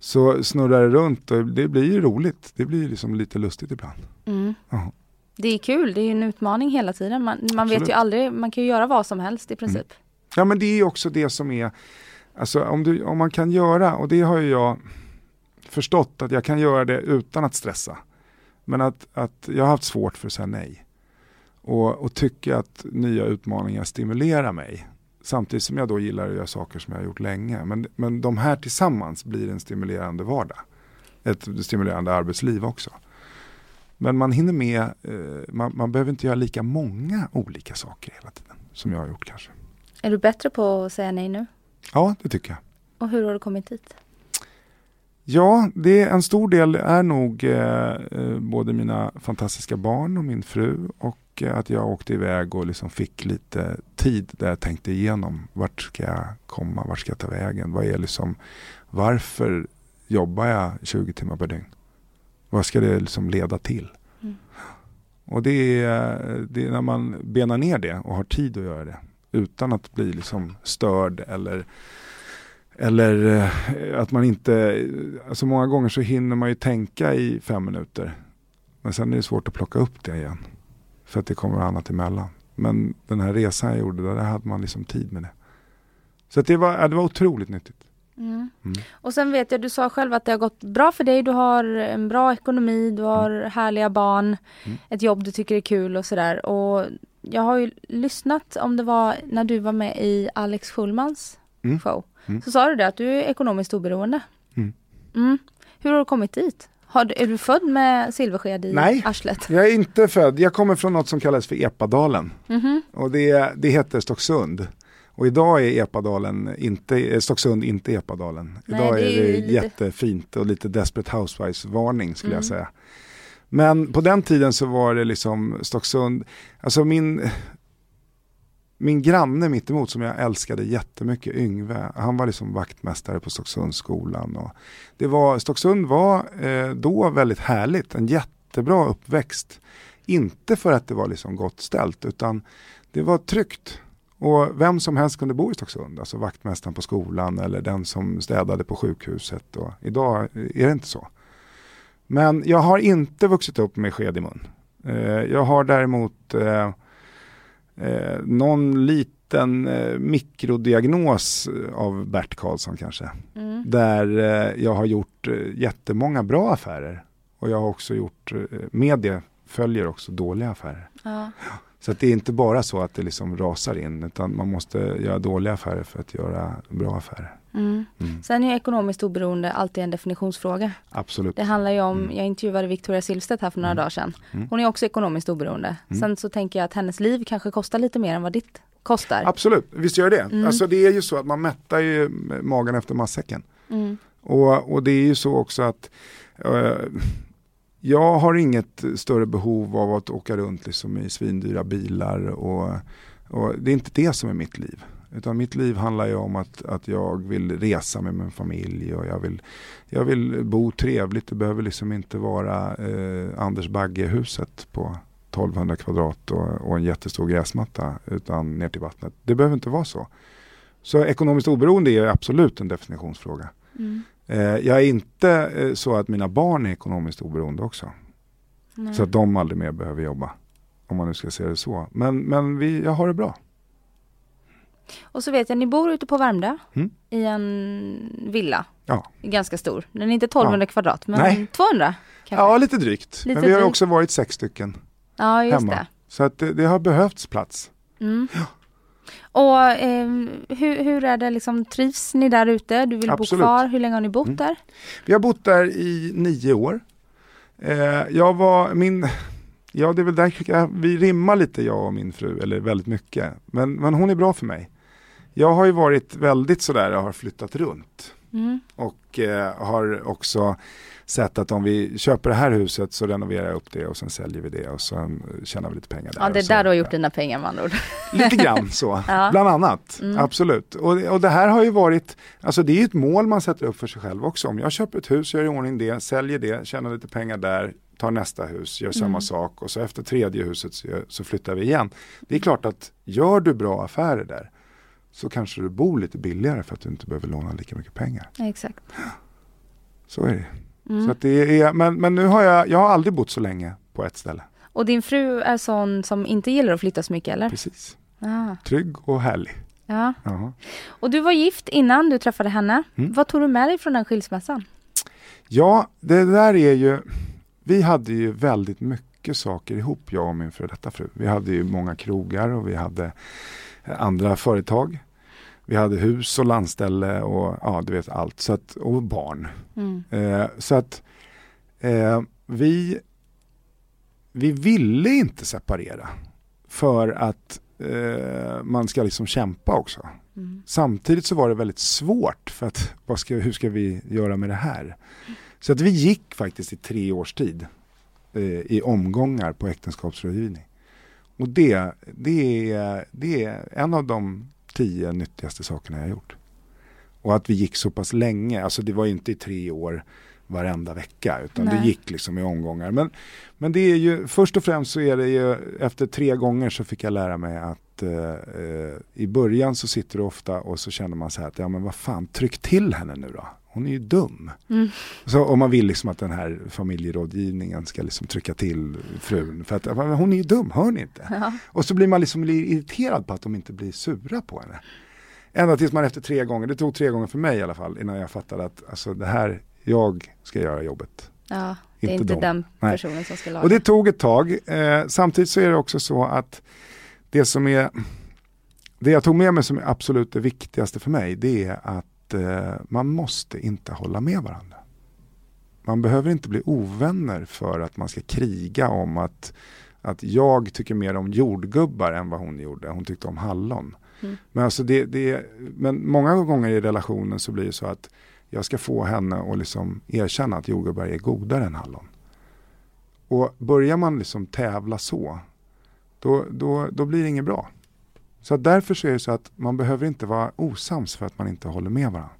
Så snurrar det runt och det blir ju roligt. Det blir liksom lite lustigt ibland. Mm. Det är kul, det är ju en utmaning hela tiden. Man, man vet ju aldrig, man kan ju göra vad som helst i princip. Ja men det är ju också det som är, alltså om, du, om man kan göra, och det har ju jag förstått att jag kan göra det utan att stressa. Men att, att jag har haft svårt för att säga nej. Och, och tycker att nya utmaningar stimulerar mig. Samtidigt som jag då gillar att göra saker som jag har gjort länge. Men, men de här tillsammans blir en stimulerande vardag. Ett stimulerande arbetsliv också. Men man hinner med, eh, man, man behöver inte göra lika många olika saker hela tiden. Som jag har gjort kanske. Är du bättre på att säga nej nu? Ja, det tycker jag. Och hur har du kommit dit? Ja, det en stor del är nog eh, eh, både mina fantastiska barn och min fru och och att jag åkte iväg och liksom fick lite tid där jag tänkte igenom vart ska jag komma, vart ska jag ta vägen, vad är liksom, varför jobbar jag 20 timmar per dygn? Vad ska det liksom leda till? Mm. Och det är, det är, när man benar ner det och har tid att göra det utan att bli liksom störd eller eller eh, att man inte, alltså många gånger så hinner man ju tänka i fem minuter. Men sen är det svårt att plocka upp det igen. För att det kommer annat emellan. Men den här resan jag gjorde, där hade man liksom tid med det. Så det, var, det var otroligt nyttigt. Mm. Mm. Och sen vet jag, du sa själv att det har gått bra för dig. Du har en bra ekonomi, du har mm. härliga barn, mm. ett jobb du tycker är kul och sådär. Och jag har ju lyssnat om det var när du var med i Alex Schulmans mm. show. Mm. Så sa du det att du är ekonomiskt oberoende. Hur har du kommit dit? Har, är du född med silversked i Nej, arslet? jag är inte född. Jag kommer från något som kallas för Epadalen. Mm -hmm. Och det, det heter Stocksund. Och idag är Epadalen inte, eh, Stocksund inte Epadalen. Nej, idag är det, är det lite... jättefint och lite Desperate Housewives-varning skulle mm. jag säga. Men på den tiden så var det liksom Stocksund, alltså min, min granne mittemot som jag älskade jättemycket, Yngve, han var liksom vaktmästare på Stocksundsskolan. Och det var, Stocksund var eh, då väldigt härligt, en jättebra uppväxt. Inte för att det var liksom gott ställt utan det var tryggt. Och vem som helst kunde bo i Stocksund, alltså vaktmästaren på skolan eller den som städade på sjukhuset. Och idag är det inte så. Men jag har inte vuxit upp med sked i mun. Eh, jag har däremot eh, eh, någon liten mikrodiagnos av Bert Karlsson kanske. Mm. Där jag har gjort eh, jättemånga bra affärer. Och jag har också gjort, eh, med det följer också dåliga affärer. Ja. Så det är inte bara så att det liksom rasar in utan man måste göra dåliga affärer för att göra bra affärer. Mm. Mm. Sen är ekonomiskt oberoende alltid en definitionsfråga. Absolut. Det handlar ju om, mm. jag intervjuade Victoria Silvstedt här för några mm. dagar sedan. Mm. Hon är också ekonomiskt oberoende. Mm. Sen så tänker jag att hennes liv kanske kostar lite mer än vad ditt kostar. Absolut, visst gör det. Mm. Alltså det är ju så att man mättar ju magen efter matsäcken. Och, och det är ju så också att uh, jag har inget större behov av att åka runt liksom i svindyra bilar och, och det är inte det som är mitt liv. Utan mitt liv handlar ju om att, att jag vill resa med min familj och jag vill, jag vill bo trevligt. Det behöver liksom inte vara eh, Anders Bagge-huset på 1200 kvadrat och, och, en jättestor gräsmatta utan ner till vattnet. Det behöver inte vara så. Så ekonomiskt oberoende är absolut en definitionsfråga. Mm. Eh, jag är inte eh, så att mina barn är ekonomiskt oberoende också. Nej. Så att de aldrig mer behöver jobba. Om man nu ska se det så. Men, men vi, jag har det bra. Och så vet jag, ni bor ute på Värmdö mm. i en villa. Ja. Ganska stor. Den är inte 1200 ja. kvadrat men Nej. 200? Kanske. Ja, lite drygt. Lite men vi har drygt. också varit sex stycken ja, just hemma. Det. Så att det, det har behövts plats. Mm. Ja. Och eh, hur, hur är det liksom, trivs ni där ute? Du vill Absolut. bo kvar, hur länge har ni bott mm. där? Vi har bott där i nio år. Eh, jag var, min, ja det är väl där, vi rimmar lite jag och min fru, eller väldigt mycket. Men, men hon är bra för mig. Jag har ju varit väldigt sådär, jag har flyttat runt. Mm. Och eh, har också sett att om vi köper det här huset så renoverar jag upp det och sen säljer vi det och sen tjänar vi lite pengar där. Ja, det är där du har gjort dina pengar med andra ord. Lite grann så, ja. bland annat. Mm. Absolut. Och, och det här har ju varit, alltså det är ju ett mål man sätter upp för sig själv också. Om jag köper ett hus, gör i ordning det, säljer det, tjänar lite pengar där, tar nästa hus, gör samma mm. sak och så efter tredje huset så, så flyttar vi igen. Det är klart att gör du bra affärer där så kanske du bor lite billigare för att du inte behöver låna lika mycket pengar. Exakt. Så är det. Mm. Så det är, men, men nu har jag, jag har aldrig bott så länge på ett ställe. Och din fru är sån som inte gillar att flytta så mycket eller? Precis. Ah. Trygg och härlig. Ja. Aha. Och du var gift innan du träffade henne. Mm. Vad tog du med dig från den skilsmässan? Ja, det där är ju, vi hade ju väldigt mycket saker ihop, jag och min före detta fru. Vi hade ju många krogar och vi hade andra företag. Vi hade hus och landställe och ja, du vet allt. Så att, och barn. Mm. Eh, så att eh, vi, vi ville inte separera. För att eh, man ska liksom kämpa också. Mm. Samtidigt så var det väldigt svårt för att vad ska, hur ska vi göra med det här? Så att vi gick faktiskt i tre års tid eh, i omgångar på äktenskapsrådgivning. Och det, det, är, det är en av de tio nyttigaste sakerna jag har gjort. Och att vi gick så pass länge, alltså det var inte i tre år varenda vecka utan Nej. det gick liksom i omgångar. Men, men det är ju, först och främst så är det ju, efter tre gånger så fick jag lära mig att eh, eh, i början så sitter du ofta och så känner man så här att ja men vad fan, tryck till henne nu då. Hon är ju dum. Mm. Så om man vill liksom att den här familjerådgivningen ska liksom trycka till frun. För att hon är ju dum, hör ni inte? Ja. Och så blir man liksom irriterad på att de inte blir sura på henne. Ända tills man efter tre gånger, det tog tre gånger för mig i alla fall, innan jag fattade att alltså, det här, jag ska göra jobbet. Ja, det är inte, inte den personen Nej. som ska laga. Och det tog ett tag. Eh, samtidigt så är det också så att det som är, det jag tog med mig som är absolut det viktigaste för mig, det är att eh, man måste inte hålla med varandra. Man behöver inte bli ovänner för att man ska kriga om att, att jag tycker mer om jordgubbar än vad hon gjorde. Hon tyckte om hallon. Mm. Men, alltså det, det, men många gånger i relationen så blir det så att jag ska få henne att liksom erkänna att jordgubbar är godare än hallon. Och börjar man liksom tävla så, då, då, då blir det inget bra. Så därför så är det så att man behöver inte vara osams för att man inte håller med varandra.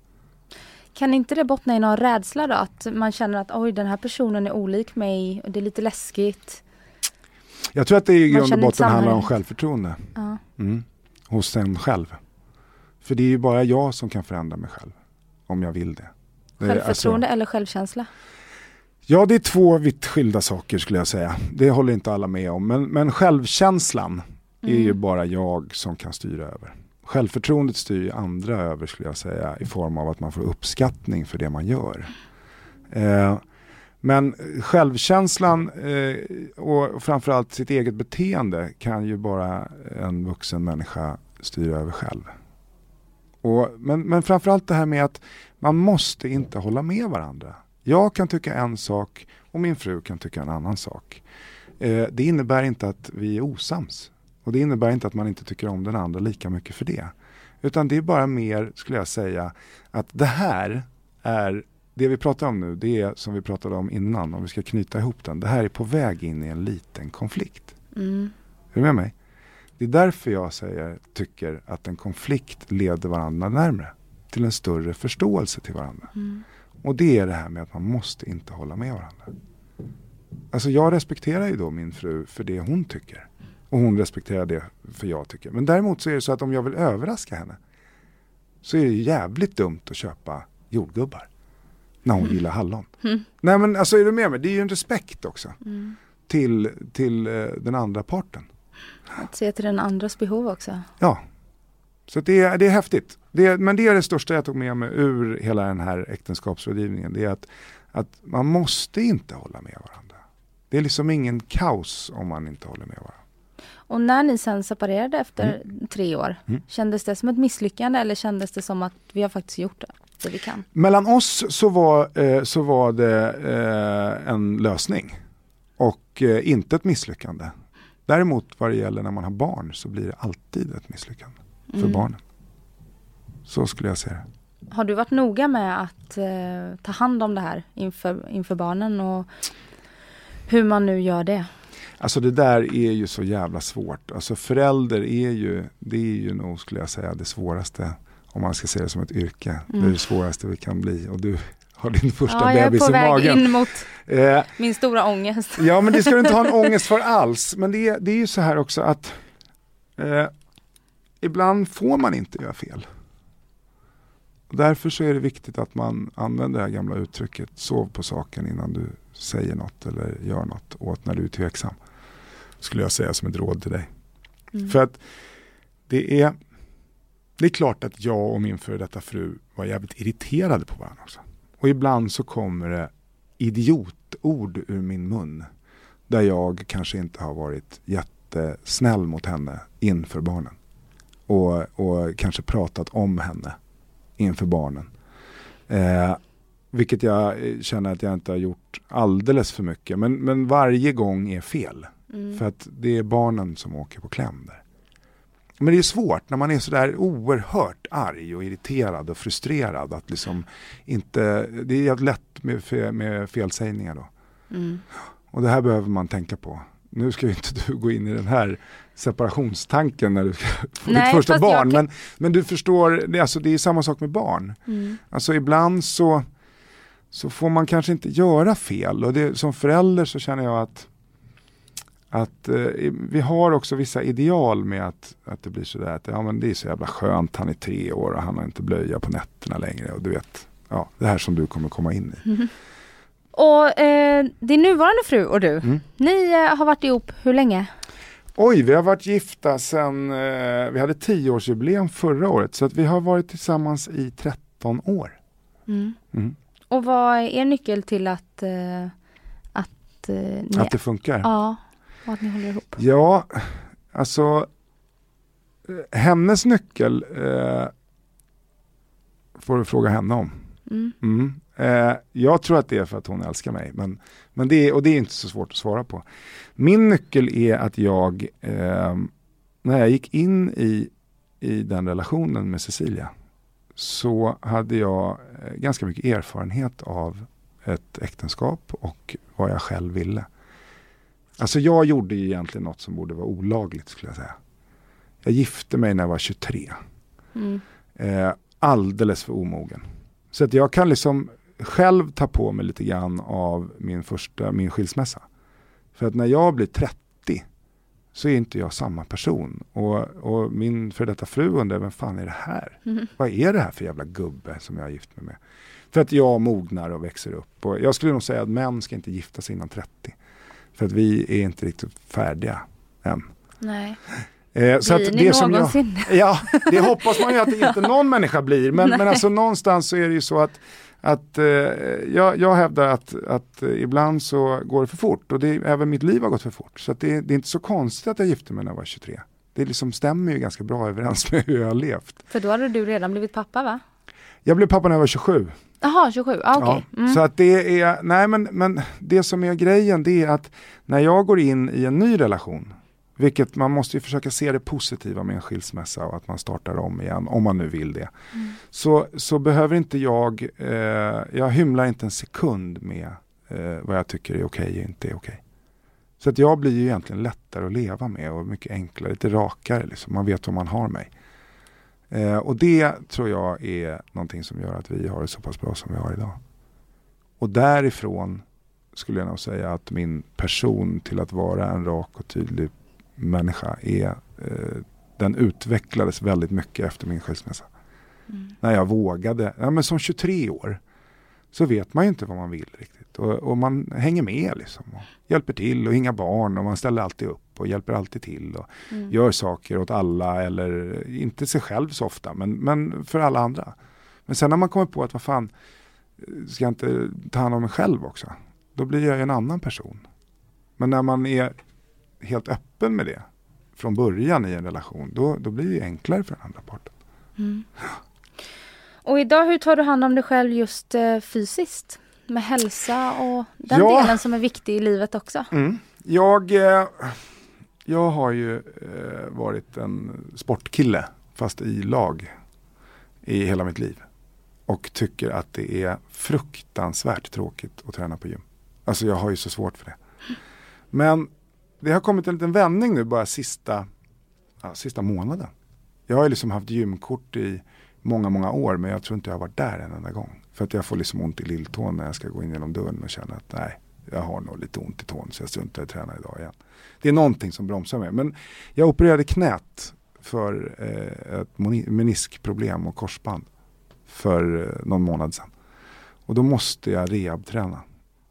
Kan inte det bottna i någon rädsla då? Att man känner att oj den här personen är olik mig och det är lite läskigt. Jag tror att det i grund och botten handlar om självförtroende. Ja. Mm hos en själv. För det är ju bara jag som kan förändra mig själv. Om jag vill det. Självförtroende alltså, eller självkänsla? Ja, det är två vitt skilda saker skulle jag säga. Det håller inte alla med om. Men, men självkänslan mm. är ju bara jag som kan styra över. Självförtroendet styr ju andra över skulle jag säga i form av att man får uppskattning för det man gör. Eh, men självkänslan eh, och framförallt sitt eget beteende kan ju bara en vuxen människa styra över själv. Och, men, men framförallt det här med att man måste inte hålla med varandra. Jag kan tycka en sak och min fru kan tycka en annan sak. Eh, det innebär inte att vi är osams. Och det innebär inte att man inte tycker om den andra lika mycket för det. Utan det är bara mer, skulle jag säga, att det här är det vi pratar om nu, det är som vi pratade om innan, om vi ska knyta ihop den. Det här är på väg in i en liten konflikt. Mm. Är du med mig? Det är därför jag säger, tycker att en konflikt leder varandra närmre. Till en större förståelse till varandra. Mm. Och det är det här med att man måste inte hålla med varandra. Alltså jag respekterar ju då min fru för det hon tycker. Och hon respekterar det för jag tycker. Men däremot så är det så att om jag vill överraska henne så är det jävligt dumt att köpa jordgubbar när hon mm. gillar hallon. Mm. Nej men alltså är du med mig? Det är ju en respekt också. Mm. Till, till uh, den andra parten. Att se till den andras behov också. Ja. Så det, är, det är häftigt. Det, men det är det största jag tog med mig ur hela den här äktenskapsrådgivningen. Det är att, att man måste inte hålla med varandra. Det är liksom ingen kaos om man inte håller med varandra. Och när ni sen separerade efter mm. tre år, mm. kändes det som ett misslyckande eller kändes det som att vi har faktiskt gjort det? det vi kan? Mellan oss så var, eh, så var det eh, en lösning och eh, inte ett misslyckande. Däremot vad det gäller när man har barn så blir det alltid ett misslyckande för mm. barnen. Så skulle jag säga Har du varit noga med att eh, ta hand om det här inför, inför barnen och hur man nu gör det? Alltså det där är ju så jävla svårt. Alltså förälder är ju, det är ju nog skulle jag säga det svåraste om man ska se det som ett yrke. Mm. Det är det svåraste vi kan bli. Och du har din första ja, bebis i magen. Jag är på väg in mot eh, min stora ångest. Ja, men det ska du inte ha en ångest för alls. Men det är, det är ju så här också att eh, ibland får man inte göra fel. Därför så är det viktigt att man använder det här gamla uttrycket sov på saken innan du säger något eller gör något åt när du är tveksam. Skulle jag säga som ett råd till dig. Mm. För att det är det är klart att jag och min före detta fru var jävligt irriterade på varandra också. Och ibland så kommer det idiotord ur min mun. Där jag kanske inte har varit jättesnäll mot henne inför barnen. Och, och kanske pratat om henne inför barnen. Eh, vilket jag känner att jag inte har gjort alldeles för mycket. Men, men varje gång är fel. Mm. För att det är barnen som åker på kläm där. Men det är svårt när man är sådär oerhört arg och irriterad och frustrerad att liksom inte, det är lätt med, fel, med felsägningar då. Mm. Och det här behöver man tänka på. Nu ska ju inte du gå in i den här separationstanken när du ska få Nej, ditt första barn. kan- Men, men du förstår, det, alltså, det är samma sak med barn. Mm. Alltså ibland så, så får man kanske inte göra fel och det, som förälder så känner jag att att eh, vi har också vissa ideal med att, att det blir sådär att ja, men det är så jävla skönt, han är tre år och han har inte blöja på nätterna längre och du vet, ja, det här som du kommer komma in i. Och eh, din nuvarande fru och du, Mm. ni eh, har varit ihop hur länge? Oj, vi har varit gifta sedan, eh, vi hade tioårsjubileum förra året så att vi har varit tillsammans i 13 år. Mm. Mm. Och vad är er nyckel till att, eh, att eh. Att det funkar. Ja, och att ni håller ihop? Ja, alltså hennes nyckel eh, får du fråga henne om. Mm. Mm. Eh, jag tror att det är för att hon älskar mig, men, men det, är, och det är inte så svårt att svara på. Min nyckel är att jag, eh, när jag gick in i, i den relationen med Cecilia, så hade jag eh, ganska mycket erfarenhet av ett äktenskap och vad jag själv ville. Alltså jag gjorde ju egentligen något som borde vara olagligt skulle jag säga. Jag gifte mig när jag var 23 Mm. eh, alldeles för omogen. Så att jag kan liksom själv ta på mig lite grann av min första, min skilsmässa. För att när jag blir 30 så är inte jag samma person. Och, och min för detta fru undrar, vem fan är det här? Mm. Vad är det här för jävla gubbe som jag har gift mig med? För att jag mognar och växer upp. Och jag skulle nog säga att män ska inte gifta sig innan 30. För att vi är inte riktigt färdiga än. Nej. Eh, så Blir att ni det som jag, någonsin? Ja, det hoppas man ju att inte någon människa blir. Men, men alltså någonstans så är det ju så att, att eh, jag, jag hävdar att, att eh, ibland så går det för fort och det, även mitt liv har gått för fort. Så att det, det är inte så konstigt att jag gifte mig när jag var 23. Det liksom stämmer ju ganska bra överens med hur jag har levt. För då hade du redan blivit pappa va? Jag blev pappa när jag var 27. Jaha, 27, ah, okej. Ja, Mm. Så att det är, nej men, men det som är grejen det är att när jag går in i en ny relation, vilket man måste ju försöka se det positiva med en skilsmässa och att man startar om igen, om man nu vill det. Mm. Så, så behöver inte jag, eh, jag hymlar inte en sekund med eh, vad jag tycker är okej och inte är okej. Så att jag blir ju egentligen lättare att leva med och mycket enklare, lite rakare liksom. Man vet var man har mig. Eh, och det tror jag är någonting som gör att vi har det så pass bra som vi har idag. Och därifrån skulle jag nog säga att min person till att vara en rak och tydlig människa är, eh, den utvecklades väldigt mycket efter min skilsmässa. Mm. När jag vågade, ja, men som 23 år så vet man ju inte vad man vill riktigt. Och, och man hänger med liksom. Hjälper till och inga barn och man ställer alltid upp och hjälper alltid till. Och Mm. gör saker åt alla eller inte sig själv så ofta men, men för alla andra. Men sen när man kommer på att vad fan, ska jag inte ta hand om mig själv också? Då blir jag ju en annan person. Men när man är helt öppen med det från början i en relation, då, då blir det enklare för den andra parten. Mm. Och idag, hur tar du hand om dig själv just eh, fysiskt? Med hälsa och den Ja. delen som är viktig i livet också. Jag, eh, jag har ju eh, varit en sportkille, fast i lag, i hela mitt liv. Och tycker att det är fruktansvärt tråkigt att träna på gym. Alltså jag har ju så svårt för det. Men det har kommit en liten vändning nu bara sista, ja, sista månaden. Jag har ju liksom haft gymkort i många, många år men jag tror inte jag har varit där en enda gång. För att jag får liksom ont i lilltån när jag ska gå in genom dörren och känna att nej, jag har nog lite ont i tån så jag struntar i att träna idag igen. Det är någonting som bromsar mig. Men jag opererade knät för eh, ett meniskproblem och korsband för eh, någon månad sedan. Och då måste jag rehabträna.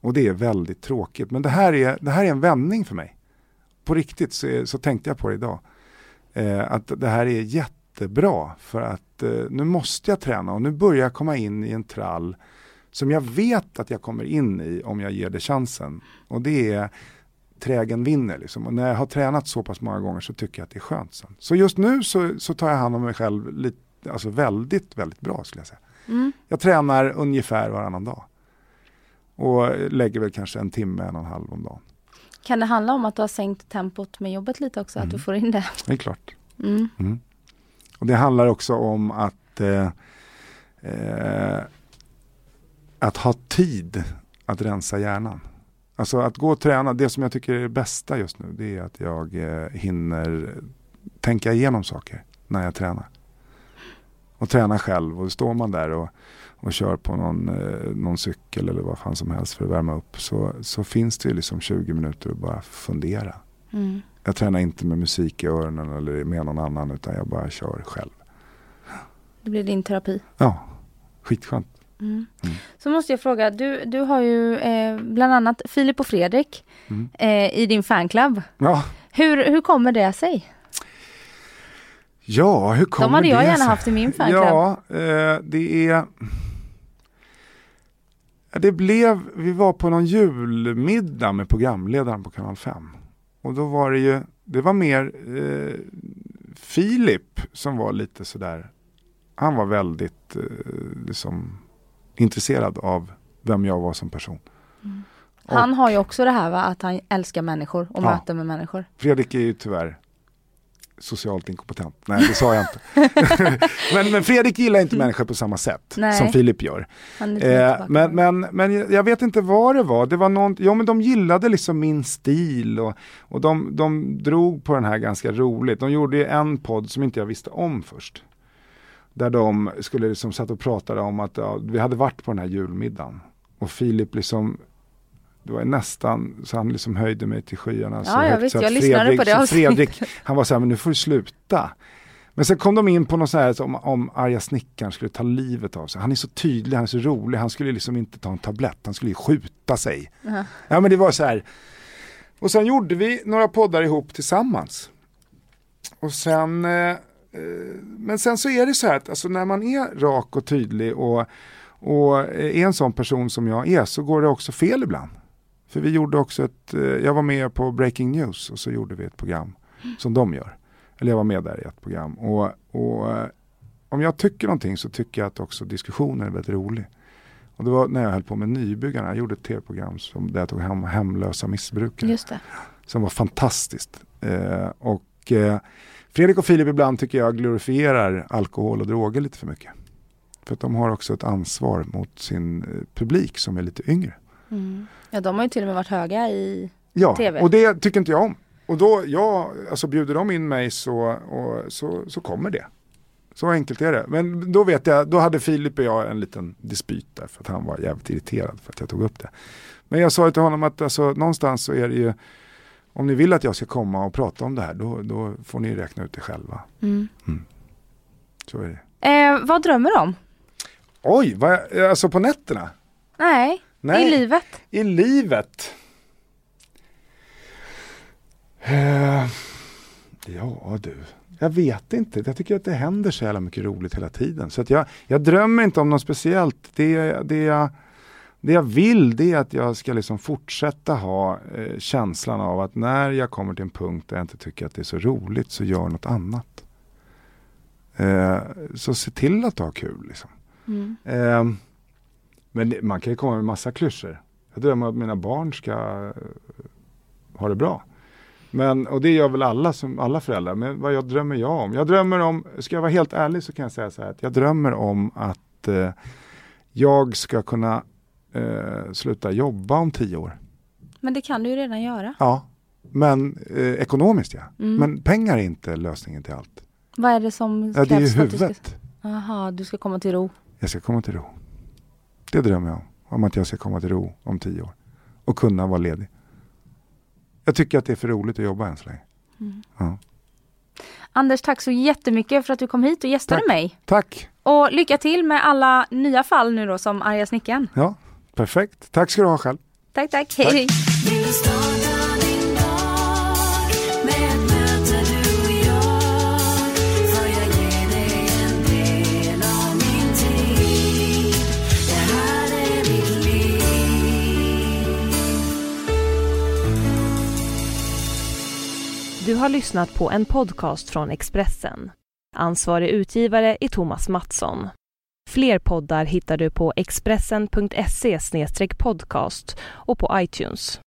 Och det är väldigt tråkigt. Men det här är, det här är en vändning för mig. På riktigt så, är- så tänkte jag på det idag. Eh, att det här är jättebra för att eh, nu måste jag träna och nu börjar jag komma in i en trall som jag vet att jag kommer in i om jag ger det chansen. Och det är trägen vinner liksom. Och när jag har tränat så pass många gånger så tycker jag att det är skönt sen. Så just nu så, så tar jag hand om mig själv lite, alltså väldigt, väldigt bra skulle jag säga. Mm. Jag tränar ungefär varannan dag. Och lägger väl kanske en timme, en och en halv om dagen. Kan det handla om att du har sänkt tempot med jobbet lite också? Att Mm. du får in det? Det är klart. Mm. Och det handlar också om att, eh, eh, att ha tid att rensa hjärnan. Alltså att gå och träna, det som jag tycker är det bästa just nu det är att jag eh, hinner tänka igenom saker när jag tränar. Och träna själv och står man där och, och kör på någon, eh, någon cykel eller vad fan som helst för att värma upp så, så finns det ju liksom 20 minuter att bara fundera. Mm. Jag tränar inte med musik i öronen eller med någon annan utan jag bara kör själv. Det blir din terapi. Ja, skitskönt. Mm. Mm. Så måste jag fråga, du, du har ju eh, bland annat Filip och Fredrik Mm. eh, i din fanclub. Ja, Hur, hur kommer det sig? ja hur kommer De hade jag det gärna sig? haft i min fanclub. Ja, eh, det är... Det blev, vi var på någon julmiddag med programledaren på kanal 5. Och då var det ju, det var mer eh, Filip som var lite sådär, han var väldigt eh, liksom, intresserad av vem jag var som person. Och Han har ju också det här va, att han älskar människor och Ja. möter med människor. Fredrik är ju tyvärr socialt inkompetent. Nej, det sa jag inte. men, men Fredrik gillar inte människor på samma sätt Nej. som Filip gör. Eh, men, men, men jag vet inte vad det var. Det var någon, ja men de gillade liksom min stil och, och de, de drog på den här ganska roligt. De gjorde ju en podd som inte jag visste om först. Där de skulle liksom satt och pratade om att ja, vi hade varit på den här julmiddagen. Och Filip liksom det var nästan så han liksom höjde mig till skyarna. så Ja, jag högt visst, så jag lyssnade på det så. Fredrik, han var så här, men nu får du sluta. Men sen kom de in på något så här som om arga snickaren skulle ta livet av sig. Han är så tydlig, han är så rolig, han skulle liksom inte ta en tablett, han skulle ju skjuta sig. Ja. Ja men det var så här. Och sen gjorde vi några poddar ihop tillsammans. Och sen, eh, eh, men sen så är det så här att alltså, när man är rak och tydlig och, och är en sån person som jag är så går det också fel ibland. För vi gjorde också ett, eh, jag var med på Breaking News och så gjorde vi ett program som de gör. Eller jag var med där i ett program. Och, och eh, om jag tycker någonting så tycker jag att också diskussionen är väldigt rolig. Och det var när jag höll på med Nybyggarna, jag gjorde ett tv-program som, där jag tog hem hemlösa missbrukare. Just det. Som var fantastiskt. Eh, och eh, Fredrik och Filip ibland tycker jag glorifierar alkohol och droger lite för mycket. För att de har också ett ansvar mot sin eh, publik som är lite yngre. Mm. Ja, de har ju till och med varit höga i... Ja, TV. och det tycker inte jag om. Och då, ja, alltså bjuder de in mig så, och, så, så kommer det. Så enkelt är det. Men då vet jag, då hade Filip och jag en liten dispyt där för att han var jävligt irriterad för att jag tog upp det. Men jag sa till honom att alltså, någonstans så är det ju, om ni vill att jag ska komma och prata om det här, då, då får ni räkna ut det själva. Mm. Så är det. Eh, vad drömmer du om? Oj, vad, alltså på nätterna? Nej, Nej. i livet. I livet? Eh, ja du, jag vet inte. Jag tycker att det händer så jävla mycket roligt hela tiden. Så att jag, jag drömmer inte om något speciellt. Det, det, jag, det jag vill det är att jag ska liksom fortsätta ha eh, känslan av att när jag kommer till en punkt där jag inte tycker att det är så roligt så gör något annat. Eh, så se till att ha kul. Liksom. Mm. Eh, men det, man kan ju komma med massa klyschor. Jag drömmer att mina barn ska eh, ha det bra. Men, och det gör väl alla, som, alla föräldrar. Men vad jag drömmer jag om? Jag drömmer om, ska jag vara helt ärlig så kan jag säga så här. Att jag drömmer om att eh, jag ska kunna eh, sluta jobba om tio år. Men det kan du ju redan göra. Ja, men eh, ekonomiskt ja. Mm. Men pengar är inte lösningen till allt. Vad är det som Ja, det är ju krävs för att du ska... huvudet. Jaha, du ska komma till ro. Jag ska komma till ro. Det drömmer jag om. Om att jag ska komma till ro om tio år. Och kunna vara ledig. Jag tycker att det är för roligt att jobba än så länge. Mm. Ja. Anders, tack så jättemycket för att du kom hit och gästade Tack. mig. Tack! Och lycka till med alla nya fall nu då som arga snickaren. Ja, perfekt. Tack ska du ha själv. Tack, tack. Hej, hej. Du har lyssnat på en podcast från Expressen. Ansvarig utgivare är Thomas Mattsson. Fler poddar hittar du på expressen.se podcast och på iTunes.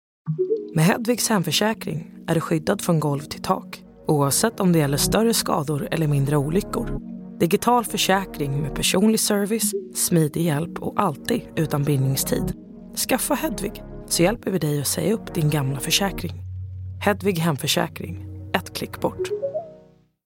Med Hedvigs hemförsäkring är du skyddad från golv till tak oavsett om det gäller större skador eller mindre olyckor. Digital försäkring med personlig service, smidig hjälp och alltid utan bindningstid. Skaffa Hedvig så hjälper vi dig att säga upp din gamla försäkring. Hedvig Hemförsäkring, ett klick bort.